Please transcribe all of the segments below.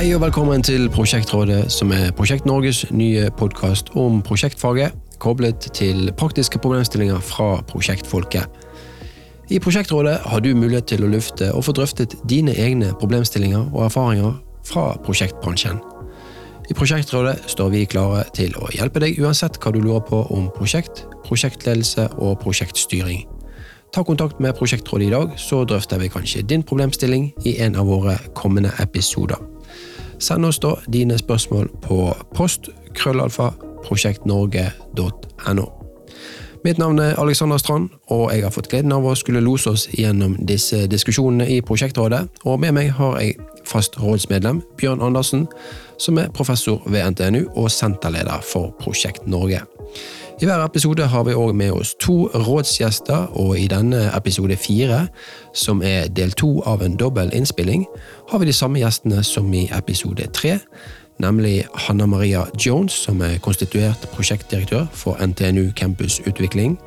Hei og velkommen til Prosjektrådet, som er Prosjekt Norges nye podkast om prosjektfaget, koblet til praktiske problemstillinger fra prosjektfolket. I Prosjektrådet har du mulighet til å lufte og få drøftet dine egne problemstillinger og erfaringer fra prosjektbransjen. I Prosjektrådet står vi klare til å hjelpe deg uansett hva du lurer på om prosjekt, prosjektledelse og prosjektstyring. Ta kontakt med Prosjektrådet i dag, så drøfter vi kanskje din problemstilling i en av våre kommende episoder. Send oss da dine spørsmål på post krøllalfa prosjektnorge.no. Mitt navn er Alexander Strand, og jeg har fått gleden av å skulle lose oss gjennom disse diskusjonene i Prosjektrådet. Og med meg har jeg fast rådsmedlem Bjørn Andersen, som er professor ved NTNU og senterleder for Prosjekt Norge. I hver episode har vi òg med oss to rådsgjester, og i denne episode fire, som er del to av en dobbel innspilling, har vi de samme gjestene som i episode tre, nemlig Hanna Maria Jones, som er konstituert prosjektdirektør for NTNU Campus Utvikling,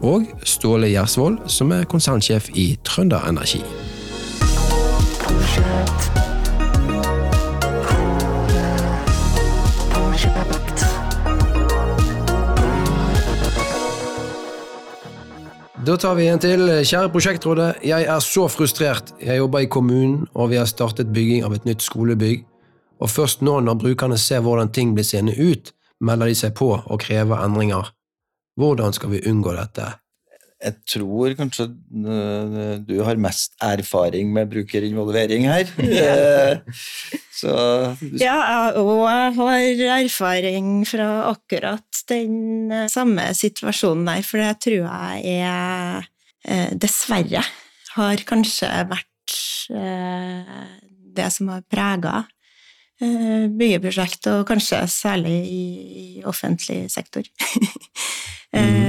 og Ståle Gjersvold, som er konsernsjef i Trønder Energi. Da tar vi en til. Kjære prosjektrådet. Jeg er så frustrert. Jeg jobber i kommunen, og vi har startet bygging av et nytt skolebygg. Og først nå, når brukerne ser hvordan ting blir seende ut, melder de seg på og krever endringer. Hvordan skal vi unngå dette? Jeg tror kanskje øh, du har mest erfaring med brukerinvolvering her. Så Ja, jeg har erfaring fra akkurat den øh, samme situasjonen der, for det tror jeg er Dessverre har kanskje vært det som har prega Eh, byggeprosjekt, og kanskje særlig i offentlig sektor. mm.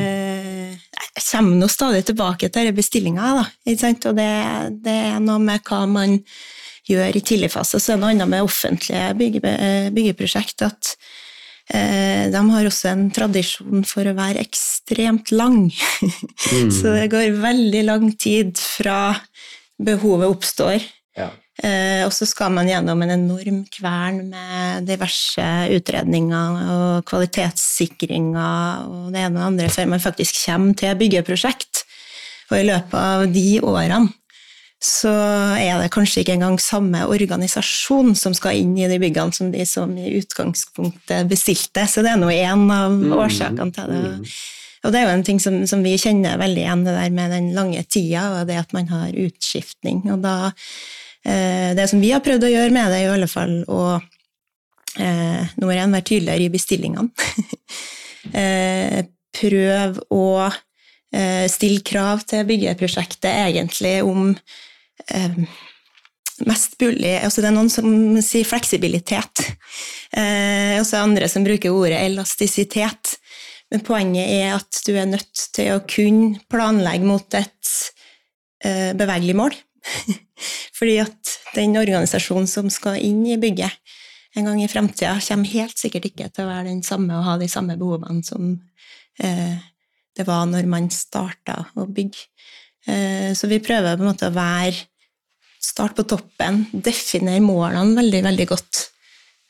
Jeg kommer nå stadig tilbake til bestillinga, da. Og det, det, er noe med hva man gjør i tidligfase, Så er det noe annet med offentlige bygge, eh, byggeprosjekt at eh, de har også en tradisjon for å være ekstremt lang. mm. Så det går veldig lang tid fra behovet oppstår. Ja og så skal man gjennom en enorm kvern med diverse utredninger og kvalitetssikringer og det ene og det andre før man faktisk kommer til byggeprosjekt. Og i løpet av de årene så er det kanskje ikke engang samme organisasjon som skal inn i de byggene som de som i utgangspunktet bestilte, så det er nå én av mm. årsakene til det. Mm. Og det er jo en ting som, som, vi kjenner veldig igjen, det der med den lange tida og det at man har utskiftning. Og da Eh, det som vi har prøvd å gjøre med det, i alle fall å eh, nummer én være tydeligere i bestillingene. eh, prøv å eh, stille krav til byggeprosjektet egentlig om eh, mest mulig altså Det er noen som sier fleksibilitet, eh, og så er det andre som bruker ordet elastisitet. Men poenget er at du er nødt til å kunne planlegge mot et eh, bevegelig mål. Fordi at den organisasjonen som skal inn i bygget en gang i framtida, kommer helt sikkert ikke til å være den samme og ha de samme behovene som eh, det var når man starta å bygge. Eh, så vi prøver på en måte å være Start på toppen, definere målene veldig, veldig godt.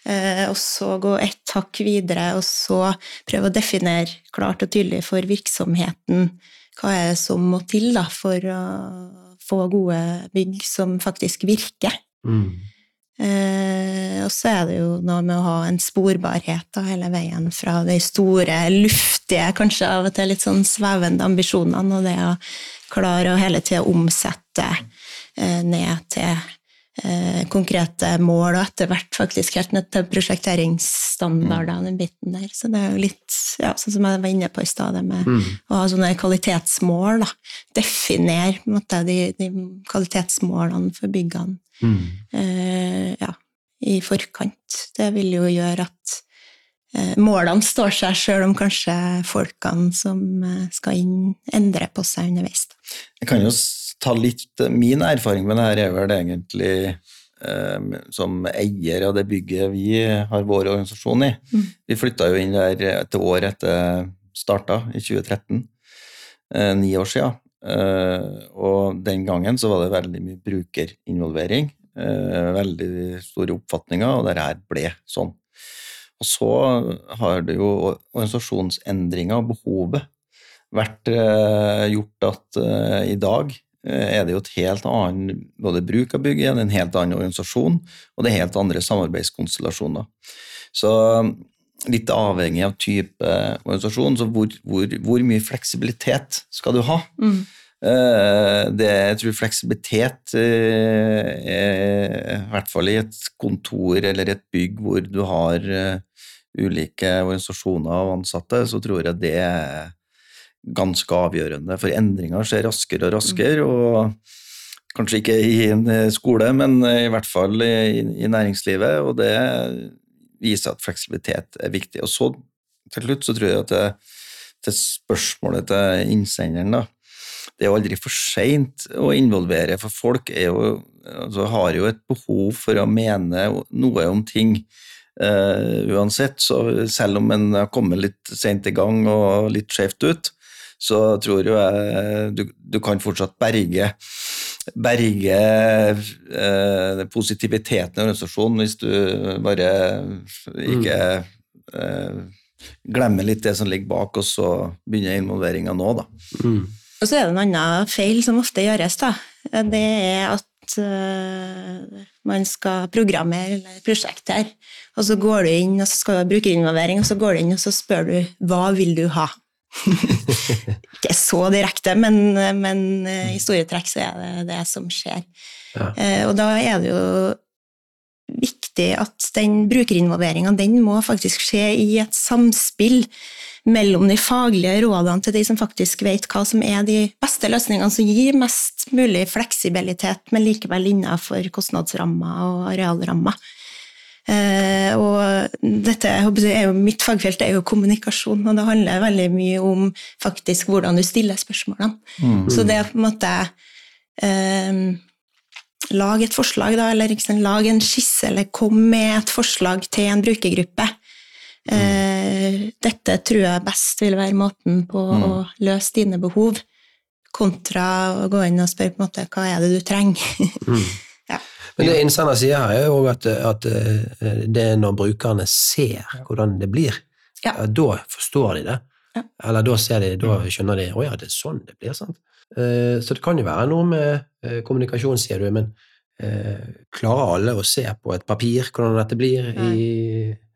Eh, og så gå ett hakk videre, og så prøve å definere klart og tydelig for virksomheten hva er det som må til da, for å få gode bygg som faktisk virker. Mm. Eh, og så er det jo noe med å ha en sporbarhet da, hele veien fra de store, luftige, kanskje av og til litt sånn svevende ambisjonene, og det å klare å hele tida omsette eh, ned til konkrete mål, og etter hvert faktisk helt ned til prosjekteringsstandarder, den biten der. Så det er jo litt ja, sånn som jeg var inne på i stad, med mm. å ha sånne kvalitetsmål. da. Definere måte, de, de kvalitetsmålene for byggene mm. eh, ja, i forkant. Det vil jo gjøre at eh, målene står seg, sjøl om kanskje folkene som eh, skal inn, endrer på seg underveis. Jeg kan jo ta litt Min erfaring med det her er vel egentlig eh, som eier av det bygget vi har vår organisasjon i. Mm. Vi flytta jo inn der et år etter starta, i 2013. Eh, ni år sia. Eh, og den gangen så var det veldig mye brukerinvolvering. eh, veldig store oppfatninger, og det her ble sånn. Og så har det jo organisasjonsendringer og behovet vært eh, gjort at eh, i dag eh, er det jo et helt annet både bruk av bygget, en helt annen organisasjon, og det er helt andre samarbeidskonstellasjoner. Så litt avhengig av type organisasjon, så hvor, hvor, hvor mye fleksibilitet skal du ha? Mm. Det, jeg tror fleksibilitet er i hvert fall i et kontor eller et bygg hvor du har ulike organisasjoner og ansatte, så tror jeg det er ganske avgjørende. For endringer skjer raskere og raskere. og Kanskje ikke i en skole, men i hvert fall i, i næringslivet. Og det viser at fleksibilitet er viktig. Og så til slutt så tror jeg at det, til spørsmålet til innsenderen da, Det er jo aldri for seint å involvere, for folk jo, altså, har jo et behov for å mene noe om ting Uh, uansett, så selv om en har kommet litt sent i gang og litt skjevt ut, så tror jo jeg du, du kan fortsatt berge berge eh, positiviteten i organisasjonen hvis du bare ikke eh, glemmer litt det som ligger bak, og så begynner involveringa nå, da. Mm. Og så er det en annen feil som ofte gjøres, da. Det er at uh, man skal programmere eller prosjektere, og så går du inn og så skal du ha brukerinvolvering, og så går du inn og så spør du hva vil du ha. Ikke så direkte, men, men uh, i store trekk så er det det som skjer. Ja. Uh, og da er det jo viktig at den brukerinvolveringa den må faktisk skje i et samspill mellom de faglige rådene til de som faktisk vet hva som er de beste løsningene som gir mest mulig fleksibilitet, men likevel innenfor kostnadsrammer og arealrammer. Eh, og dette er jo, mitt fagfelt er jo kommunikasjon, og det handler veldig mye om faktisk hvordan du stiller spørsmålene. Mm. Så det er på en måte eh, Lag et forslag, da, eller liksom, lag en skisse, eller kom med et forslag til en brukergruppe. Eh, dette tror jeg best vil være måten på mm. å løse dine behov, kontra å gå inn og spørre på en måte hva er det du trenger. mm. Men det innsender sier her, er jo at, at, eh, det er når brukerne ser hvordan det blir, ja. da forstår de det. Ja. Eller da, de, da skjønner de å ja, det er sånn det blir. sant? Eh, så det kan jo være noe med kommunikasjon, sier du, men klarer alle å se på et papir hvordan dette blir i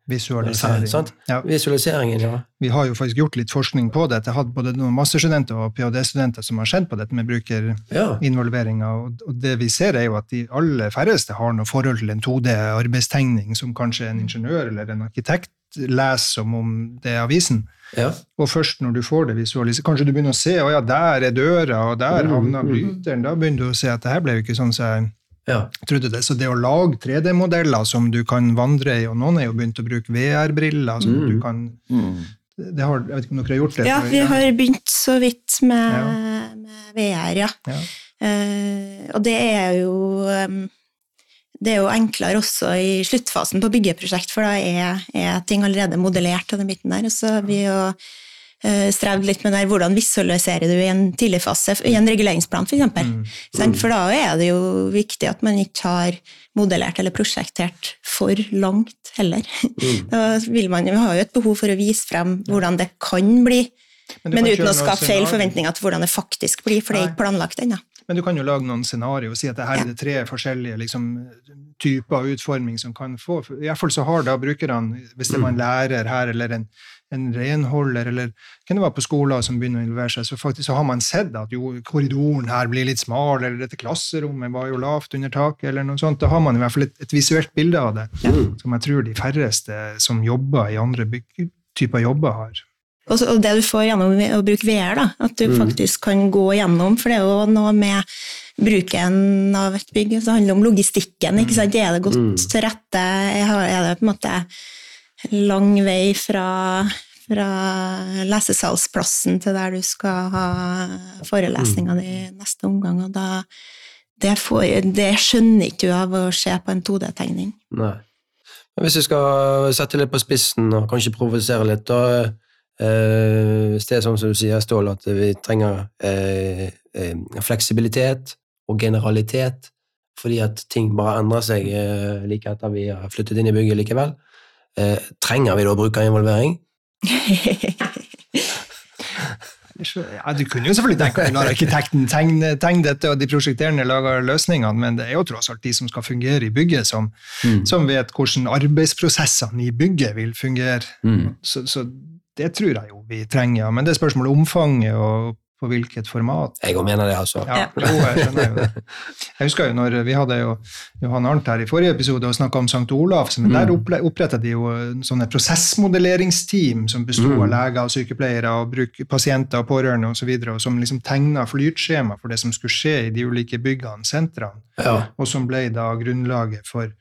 Visualisering. Sant? Ja. Visualiseringen, ja. Vi har jo faktisk gjort litt forskning på dette. Jeg har hatt både noen masterstudenter og ph.d.-studenter som har sett på dette med brukerinvolveringa. Ja. Og det vi ser, er jo at de aller færreste har noe forhold til en 2D-arbeidstegning som kanskje en ingeniør eller en arkitekt leser som om det er avisen. Ja. Og først når du får det visualisert, kanskje du begynner å se å ja, der er døra, og der mm, havna mm, bryteren. Da begynner du å se at det her ble jo ikke sånn som jeg ja. du det. Så det å lage 3D-modeller som du kan vandre i, og noen er jo begynt å bruke VR-briller som mm. du kan mm. har, Jeg vet ikke om dere har gjort det? Ja, vi har begynt så vidt med, ja. med VR, ja. ja. Uh, og det er jo um, det er jo enklere også i sluttfasen på byggeprosjekt, for da er, er ting allerede modellert. av den biten der, og så vi jo strevd litt med der, hvordan visualiserer du i en tidlig fase, i en reguleringsplan f.eks. Mm. mm. For da er det jo viktig at man ikke har modellert eller prosjektert for langt heller. Mm. Da vil man jo ha jo et behov for å vise frem hvordan det kan bli, men, men uten å skape feil forventninger til hvordan det faktisk blir, for det er ikke planlagt ennå. Men du kan jo lage noen scenarioer og si at her er det tre forskjellige liksom, typer utforming som kan få I hvert fall så har da brukerne, hvis det var en lærer her eller en, en renholder, eller kan det være på skoler som begynner å involvere seg, så faktisk så har man sett at jo, korridoren her blir litt smal, eller dette klasserommet var jo lavt under taket, eller noe sånt. Da har man i hvert fall et, et visuelt bilde av det, mm. som jeg tror de færreste som jobber i andre typer jobber, har. Og, det du får gjennom å bruke VR, da, at du mm. faktisk kan gå gjennom, for det er jo noe med bruken av et bygg Det handler om logistikken. ikke sant? Er det godt mm. til rette? Er det på en måte lang vei fra, fra lesesalsplassen til der du skal ha forelesninga di neste omgang? og da det, får, det skjønner ikke du av å se på en 2D-tegning. Nei. Men hvis vi skal sette litt på spissen og kanskje provosere litt, da Eh, hvis det er sånn som du sier, Stål, at vi trenger eh, eh, fleksibilitet og generalitet, fordi at ting bare endrer seg eh, like etter vi har flyttet inn i bygget likevel. Eh, trenger vi da brukerinvolvering? Ja, du kunne jo selvfølgelig tenke at arkitekten tegne, tegne, dette, og de prosjekterende lager løsningene, men det er jo tross alt de som skal fungere i bygget, som, mm. som vet hvordan arbeidsprosessene i bygget vil fungere. Mm. Så, så, det tror jeg jo vi trenger. Men det er spørsmålet om omfanget og på hvilket format. Jeg òg mener det, altså. Ja, jo, jeg skjønner jo det. Jeg husker jo når vi hadde jo Johan Arnt her i forrige episode og snakka om St. Olavs, men der mm. oppretta de jo sånne prosessmodelleringsteam som besto mm. av leger og sykepleiere og bruk, pasienter og pårørende osv., som liksom tegna flytskjema for det som skulle skje i de ulike byggene, sentrene, ja. og som ble da grunnlaget for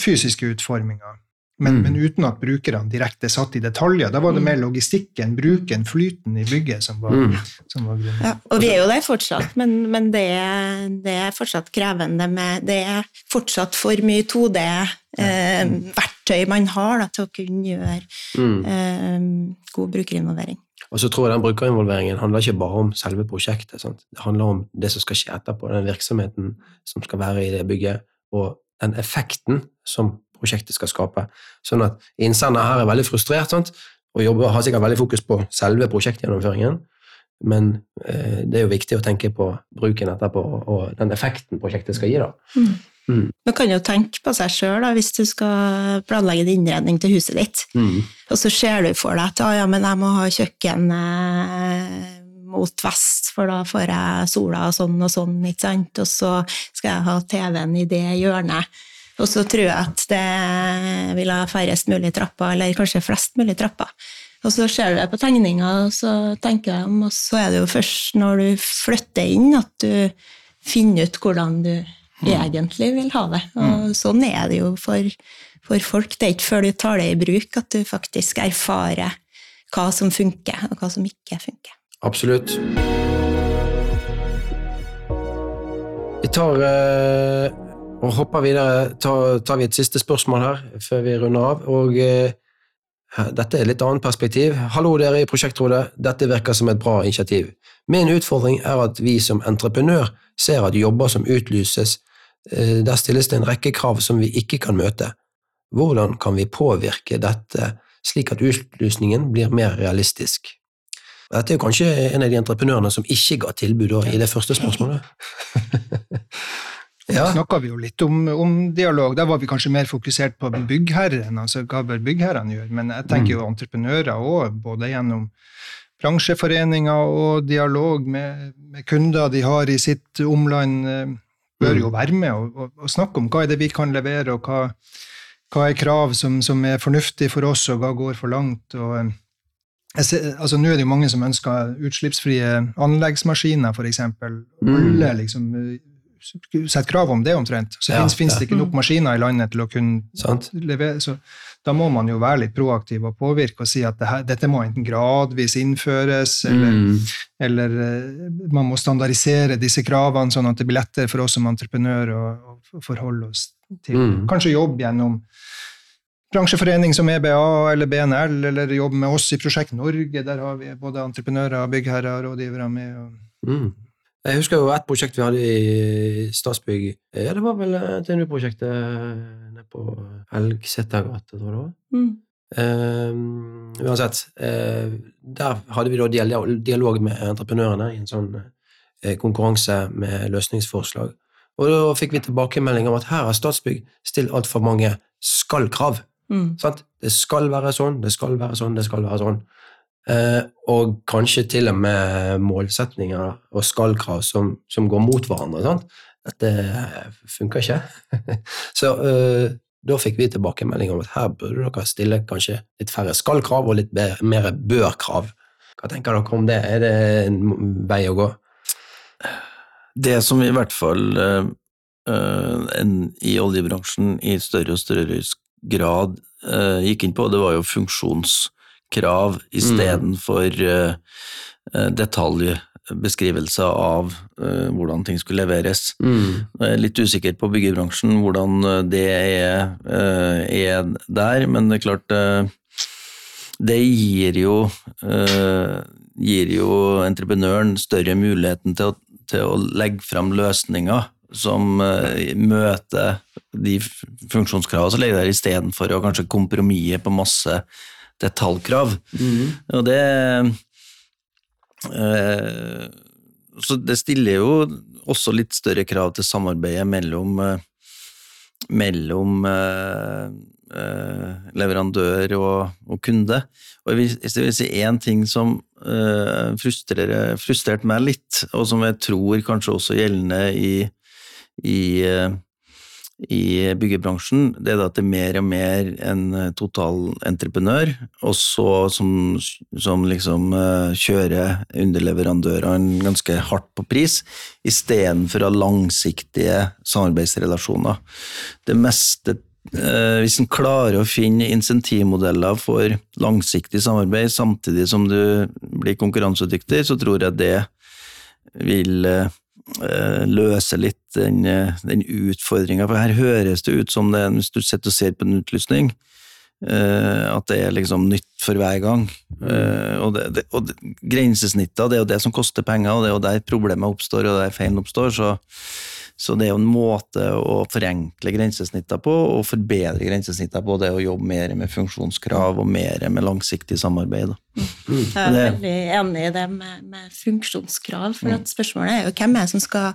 fysiske utforminger. Men, mm. men, uten at brukerne direkte satt i detaljer. Da var det mm. mer logistikken, bruken, flyten i bygget som var, mm. som var grunnen. Ja, og vi er jo der fortsatt, men, men det, er, det, er, fortsatt krevende med Det er fortsatt for mye 2D-verktøy eh, man har da, til å kunne gjøre mm. eh, god brukerinvolvering. Og så tror jeg den Brukerinvolveringen handler ikke bare om selve prosjektet. Sant? Det handler om det som skal skje etterpå, den virksomheten som skal være i det bygget, og den effekten som prosjektet skal skape. Sånn at innsender her er veldig frustrert sant? og jobber, har sikkert veldig fokus på selve prosjektgjennomføringen, men eh, det er jo viktig å tenke på bruken etterpå og den effekten prosjektet skal gi. da. Mm. Mm. Man kan jo tenke på seg sjøl hvis du skal planlegge en innredning til huset ditt, mm. og så ser du for deg at ja, men jeg må ha kjøkken eh, mot vest, for da får jeg sola sånn og sånn, ikke sant, og så skal jeg ha TV-en i det hjørnet. Og så tror jeg at det vil ha færrest mulig trapper, eller kanskje flest mulig trapper. Og så ser du det på tegninga, og så tenker jeg om, og så er det jo først når du flytter inn, at du finner ut hvordan du mm. egentlig vil ha det. Og mm. sånn er det jo for, for folk. Det er ikke før du tar det i bruk, at du faktisk erfarer hva som funker, og hva som ikke funker. Absolutt. Vi tar uh og hopper videre, tar, tar, vi et siste spørsmål her før vi runder av. og eh, Dette er et litt annet perspektiv. Hallo, dere i Prosjektrådet. Dette virker som et bra initiativ. Min utfordring er at vi som entreprenør ser at jobber som utlyses, eh, der stilles det en rekke krav som vi ikke kan møte. Hvordan kan vi påvirke dette slik at utlysningen blir mer realistisk? Dette er jo kanskje en av de entreprenørene som ikke ga tilbud i det første spørsmålet. Ja. Snakka vi jo litt om, om, dialog. Da var vi kanskje mer fokusert på byggherren. altså Hva bør byggherrene gjøre? Men jeg tenker jo mm. entreprenører òg, både gjennom bransjeforeninger og dialog med, med, kunder de har i sitt omland, eh, bør jo mm. være med og, og, og, snakke om hva er det vi kan levere, og hva, hva er krav som, som, er fornuftig for oss, og hva går for langt. og eh, Ser, altså Nå er det jo mange som ønsker utslippsfrie anleggsmaskiner, f.eks. Mm. Alle liksom sette krav om det, omtrent. Så ja, finnes, det ikke nok maskiner i landet til å kunne Sant. levere. Så da må man jo være litt proaktiv og påvirke og si at det her, dette må enten gradvis innføres, eller, mm. eller, eh, man må standardisere disse kravene, sånn at det blir lettere for oss som entreprenør å, å forholde oss til. Mm. Kanskje jobbe gjennom bransjeforening som EBA eller BNL, eller jobbe med oss i Prosjekt Norge. Der har vi både entreprenører, byggherrer og rådgivere med. Og, mm. Jeg husker jo et prosjekt vi hadde i Statsbygg. Ja, det var vel TNU-prosjektet nede på Elgsetergata, tror jeg det var. Mm. Um, uansett, uh, der hadde vi da dialog med entreprenørene i en sånn uh, konkurranse med løsningsforslag. Og da fikk vi tilbakemelding om at her har Statsbygg stilt altfor mange skal-krav. Mm. Det skal være sånn, det skal være sånn, det skal være sånn. Eh, og kanskje til og med målsetninger og skallkrav som, som går mot hverandre. Sant? Dette funker ikke. Så eh, da fikk vi tilbakemelding om at her burde dere stille kanskje litt færre skallkrav og litt mer bør-krav. Hva tenker dere om det? Er det en vei å gå? Det som i hvert fall uh, en, i oljebransjen i større og større grad uh, gikk inn på, det var jo funksjons krav istedenfor mm. uh, detaljbeskrivelse av uh, hvordan ting skulle leveres. Mm. Jeg er litt usikker på byggebransjen hvordan det er, uh, er der, men det er klart det gir jo, gir jo entreprenøren større muligheten til å, til å legge frem løsninger som møter de funksjonskravene som ligger der, istedenfor å kanskje kompromisse på masse detaljkrav. Mm. Og det Så det stiller jo også litt større krav til samarbeidet mellom, mellom leverandør og, og kunde. Og hvis jeg vil si én ting som eh, frustrerte meg litt, og som jeg tror kanskje også gjeldende i, i, uh, i byggebransjen, det er at det er mer og mer en totalentreprenør, og som, som liksom uh, kjører underleverandørene ganske hardt på pris, istedenfor å ha langsiktige samarbeidsrelasjoner. Det meste Eh, hvis en klarer å finne insentivmodeller for langsiktig samarbeid samtidig som du blir konkurransedyktig, så tror jeg det vil eh, løse litt den, den utfordringa. For her høres det ut som det, hvis du sitter og ser på en utlysning, eh, at det er liksom nytt for hver gang. Og, det, det, og grensesnitter, det er jo det som koster penger, og det er jo der problemet oppstår og der feilen oppstår. så så det er jo en måte å forenkle grensesnitter på, og forbedre grensesnitter på, det å jobbe mer med funksjonskrav og mer med langsiktig samarbeid. Mm. Jeg er det, veldig enig i det med, med funksjonskrav, for mm. spørsmålet er jo hvem er det som skal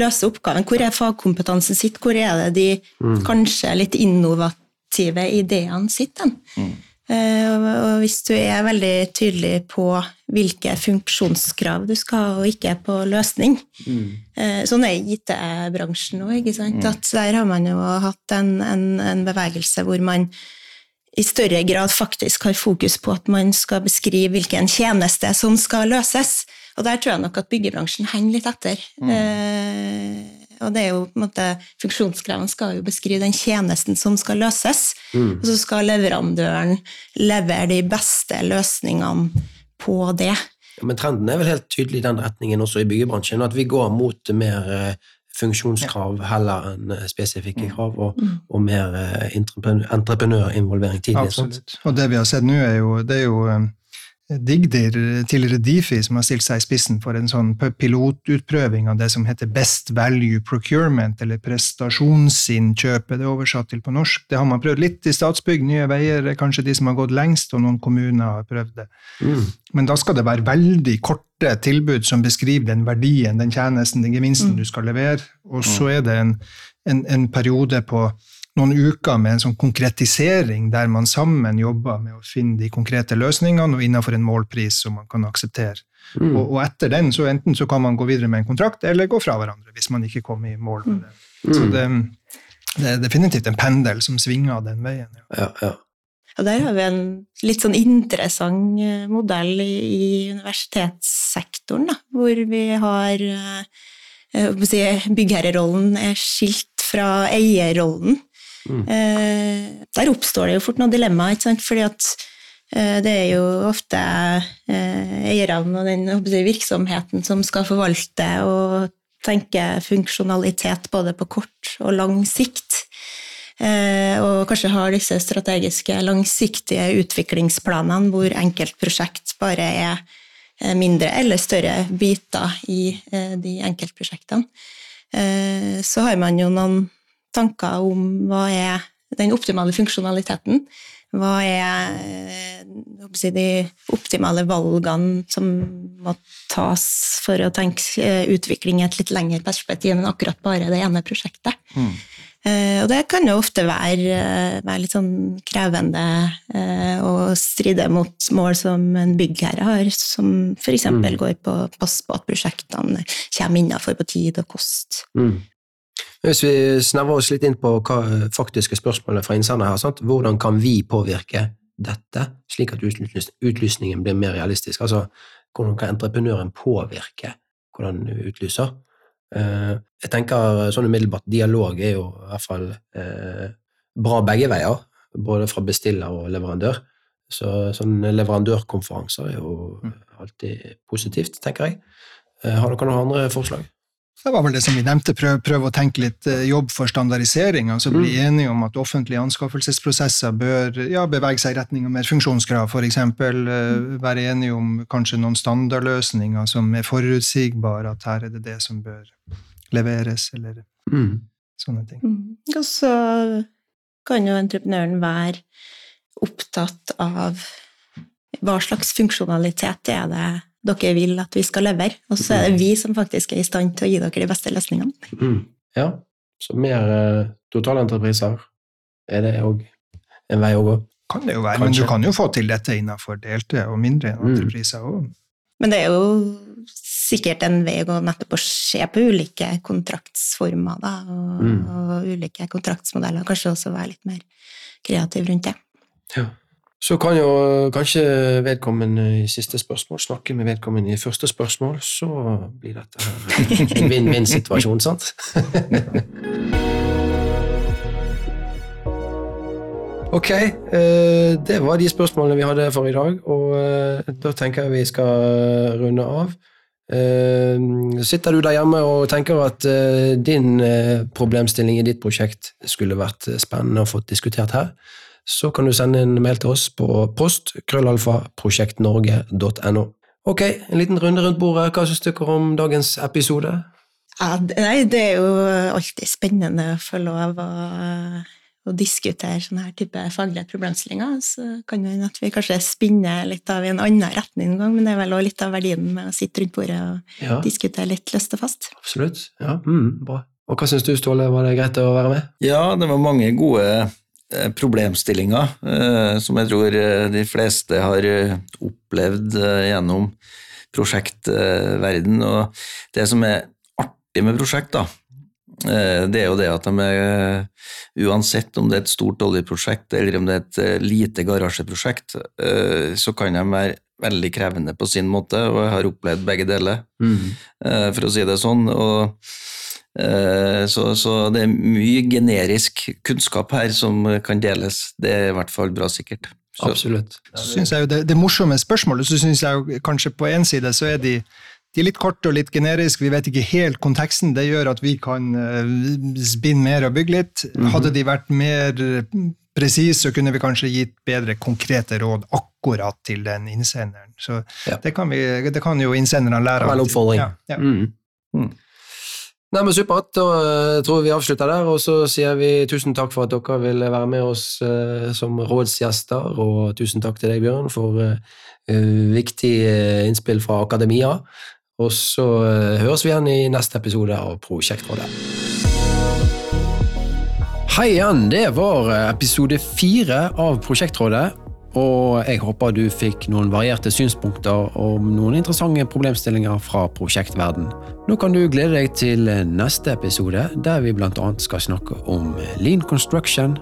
løse oppgaven. Hvor er fagkompetansen sitt? Hvor er det de mm. kanskje litt innovative ideene sitter? Mm. Eh, og hvis du er veldig tydelig på hvilke funksjonskrav du skal ha, og ikke på løsning mm. Eh, sånn er IT-bransjen òg. Mm. Der har man jo hatt en, en, en, bevegelse hvor man i større grad faktisk har fokus på at man skal beskrive hvilken tjeneste som skal løses. Og der tror jeg nok at byggebransjen henger litt etter. Mm. Eh, og det er jo på en måte, Funksjonskravene skal jo beskrive den tjenesten som skal løses. Mm. Og så skal leverandøren levere de beste løsningene på det. Ja, men trenden er vel helt tydelig i den retningen også i byggebransjen, at vi går mot mer eh, funksjonskrav heller enn eh, spesifikke mm. krav, og, mm. og mer eh, entreprenørinvolvering tidlig. Absolutt. Og det vi har sett nå, er jo, det er jo Digdir, tidligere Difi, som har stilt seg i spissen for en sånn pilotutprøving av det som heter Best Value Procurement, eller prestasjonsinnkjøpet, det er oversatt til på norsk. Det har man prøvd litt i Statsbygg, Nye Veier er kanskje de som har gått lengst, og noen kommuner har prøvd det. Mm. Men da skal det være veldig korte tilbud som beskriver den verdien, den tjenesten, den gevinsten mm. du skal levere, og så er det en, en, en periode på noen uker med en sånn konkretisering, der man sammen jobber med å finne de konkrete løsningene og innenfor en målpris som man kan akseptere. Mm. Og, og, etter den så enten så kan man gå videre med en kontrakt, eller gå fra hverandre hvis man ikke kommer i mål med det. Mm. Så det, det, er definitivt en pendel som svinger den veien. Ja. Ja, ja. Og der har vi en litt sånn interessant eh, modell i, i universitetssektoren, da, hvor vi har eh, si, Byggherrerollen er skilt fra eierrollen. Mm. Eh, der oppstår det jo fort noen dilemmaer, fordi at eh, det er jo ofte eh, eierne og den virksomheten som skal forvalte og tenke funksjonalitet både på kort og lang sikt. Og kanskje har disse strategiske, langsiktige utviklingsplanene hvor enkeltprosjekt bare er mindre eller større biter i de enkeltprosjektene. Så har man jo noen tanker om hva er den optimale funksjonaliteten. Hva er eh, si, de optimale valgene som må tas for å tenke eh, utvikling i et litt lengre perspektiv enn akkurat bare det ene prosjektet. Mm. Eh, og det kan jo ofte være, være litt sånn krevende å stride mot mål som en byggherre har, som f.eks. Mm. går på pass på at prosjektene kommer innenfor på tid og kost. Mm. Hvis vi snevrer oss litt inn på hva faktiske spørsmålet fra innsender her, sant? hvordan kan vi påvirke dette, slik at utlysningen blir mer realistisk? Altså, hvordan kan entreprenøren påvirke hvordan du utlyser? Eh, jeg tenker sånn umiddelbart dialog er jo i hvert fall eh, bra begge veier, både fra bestiller og leverandør. Så sånn leverandørkonferanser er jo mm. alltid positivt, tenker jeg. Eh, har dere noen andre forslag? Det var vel det som vi nevnte, prøve prøv å tenke litt eh, jobb for standardisering. altså Bli mm. enige om at offentlige anskaffelsesprosesser bør ja, bevege seg i retning av mer funksjonskrav. F.eks. Mm. være enige om kanskje noen standardløsninger som er forutsigbare, at her er det det som bør, leveres, eller mm. sånne ting. Mm. Og så kan jo entreprenøren være opptatt av hva slags funksjonalitet er det dere vil at vi skal levere, og så er det vi som faktisk er i stand til å gi dere de beste løsningene. Mm. Ja, så mer uh, totalentrepriser er det òg en vei å gå. Kan det jo være, Kanskje. men du kan jo få til dette innenfor delte og mindre mm. entrepriser òg. Men det er jo sikkert en vei å gå nettopp å se på ulike kontraktsformer da, og, mm. og, ulike kontraktsmodeller. Kanskje også være litt mer kreativ rundt det. Ja. Så kan jo kanskje vedkommende i siste spørsmål snakke med vedkommende i første spørsmål, så blir dette en vinn-vinn-situasjon, sant? Ok, eh, det var de spørsmålene vi hadde for i dag, og eh, da tenker jeg vi skal runde av. Eh, sitter du der hjemme og tenker at din problemstilling i ditt prosjekt skulle vært spennende å få diskutert her, så kan du sende en mail til oss på post krøllalfa prosjektnorge.no. Ok, en liten runde rundt bordet. Hva syns dere om dagens episode? Ja, nei, det er jo alltid spennende å få lov å å diskutere sånne her type faglige problemstillinger. Så kan det at vi kanskje spinner litt av i en annen retning en gang, men det er vel også litt av verdien med å sitte rundt bordet og ja. diskutere litt løst og fast. Absolutt. Ja, mm, bra. Og hva syns du, Ståle, var det greit å være med? Ja, det var mange gode eh, problemstillinger eh, som jeg tror eh, de fleste har opplevd gjennom prosjektverden. Og det som er artig med prosjekt, da, det er jo det at de er Uansett om det er et stort oljeprosjekt eller om det er et lite garasjeprosjekt, så kan de være veldig krevende på sin måte, og jeg har opplevd begge deler, mm. for å si det sånn. Og, så, så, det er mye generisk kunnskap her som kan deles. Det er i hvert fall bra sikkert. Så. Absolutt. Så synes jeg jo det, det morsomme spørsmålet, så syns jeg jo kanskje på én side så er de de er litt korte og litt generiske, vi vet ikke helt konteksten. Det gjør at vi kan uh, spinne mer og bygge litt. -hmm. Hadde de vært mer presise, så kunne vi kanskje gitt bedre konkrete råd akkurat til den innsenderen. Så ja. det, kan vi, det, kan jo innsenderne lære av. Ja, ja. Mm. Mm. Nei, men Supert. Jeg uh, tror vi avslutter der. Og så sier vi tusen takk for at dere ville være med oss uh, som rådsgjester. Og tusen takk til deg, Bjørn, for viktige viktig innspill fra akademia. Og så eh, høres vi igjen i neste episode av Prosjektrådet. Hei igjen, det var eh, episode fire av Prosjektrådet. Og jeg håper du fikk noen varierte synspunkter om noen interessante problemstillinger fra prosjektverden. Nå kan du glede deg til neste episode, der vi bl.a. skal snakke om lean construction,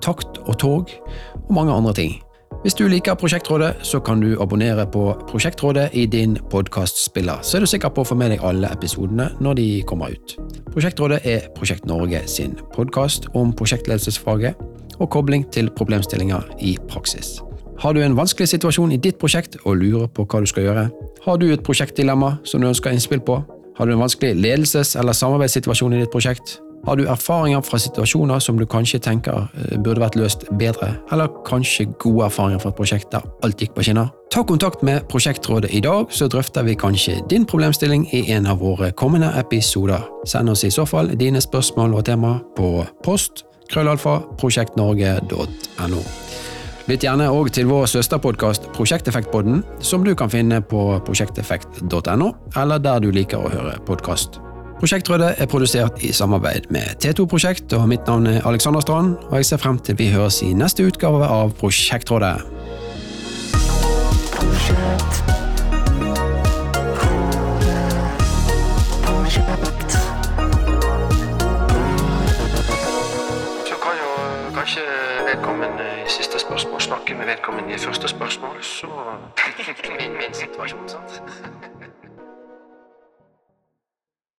takt og tog, og mange andre ting. Hvis du liker Prosjektrådet, så kan du abonnere på Prosjektrådet i din podkastspiller, så er du sikker på å få med deg alle episodene når de kommer ut. Prosjektrådet er Prosjekt Norge sin podkast om prosjektledelsesfaget og kobling til problemstillinger i praksis. Har du en vanskelig situasjon i ditt prosjekt og lurer på hva du skal gjøre? Har du et prosjektdilemma som du ønsker innspill på? Har du en vanskelig ledelses- eller samarbeidssituasjon i ditt prosjekt? Har du erfaringer fra situasjoner som du kanskje tenker eh, burde vært løst bedre, eller kanskje gode erfaringer fra et prosjekt der alt gikk på skinner? Ta kontakt med Prosjektrådet i dag, så drøfter vi kanskje din problemstilling i en av våre kommende episoder. Send oss i så fall dine spørsmål og tema på post krøllalfa prosjektnorge.no. Lytt gjerne òg til vår søsterpodkast Prosjekteffektpodden, som du kan finne på prosjekteffekt.no, eller der du liker å høre podkast. Prosjektrådet er produsert i samarbeid med T2 Prosjekt, og mitt navn er Alexander Strand, og jeg ser frem til vi høres i neste utgave av Prosjektrådet. Så snakke med vedkommende i første spørsmål, så min, situasjon, sant?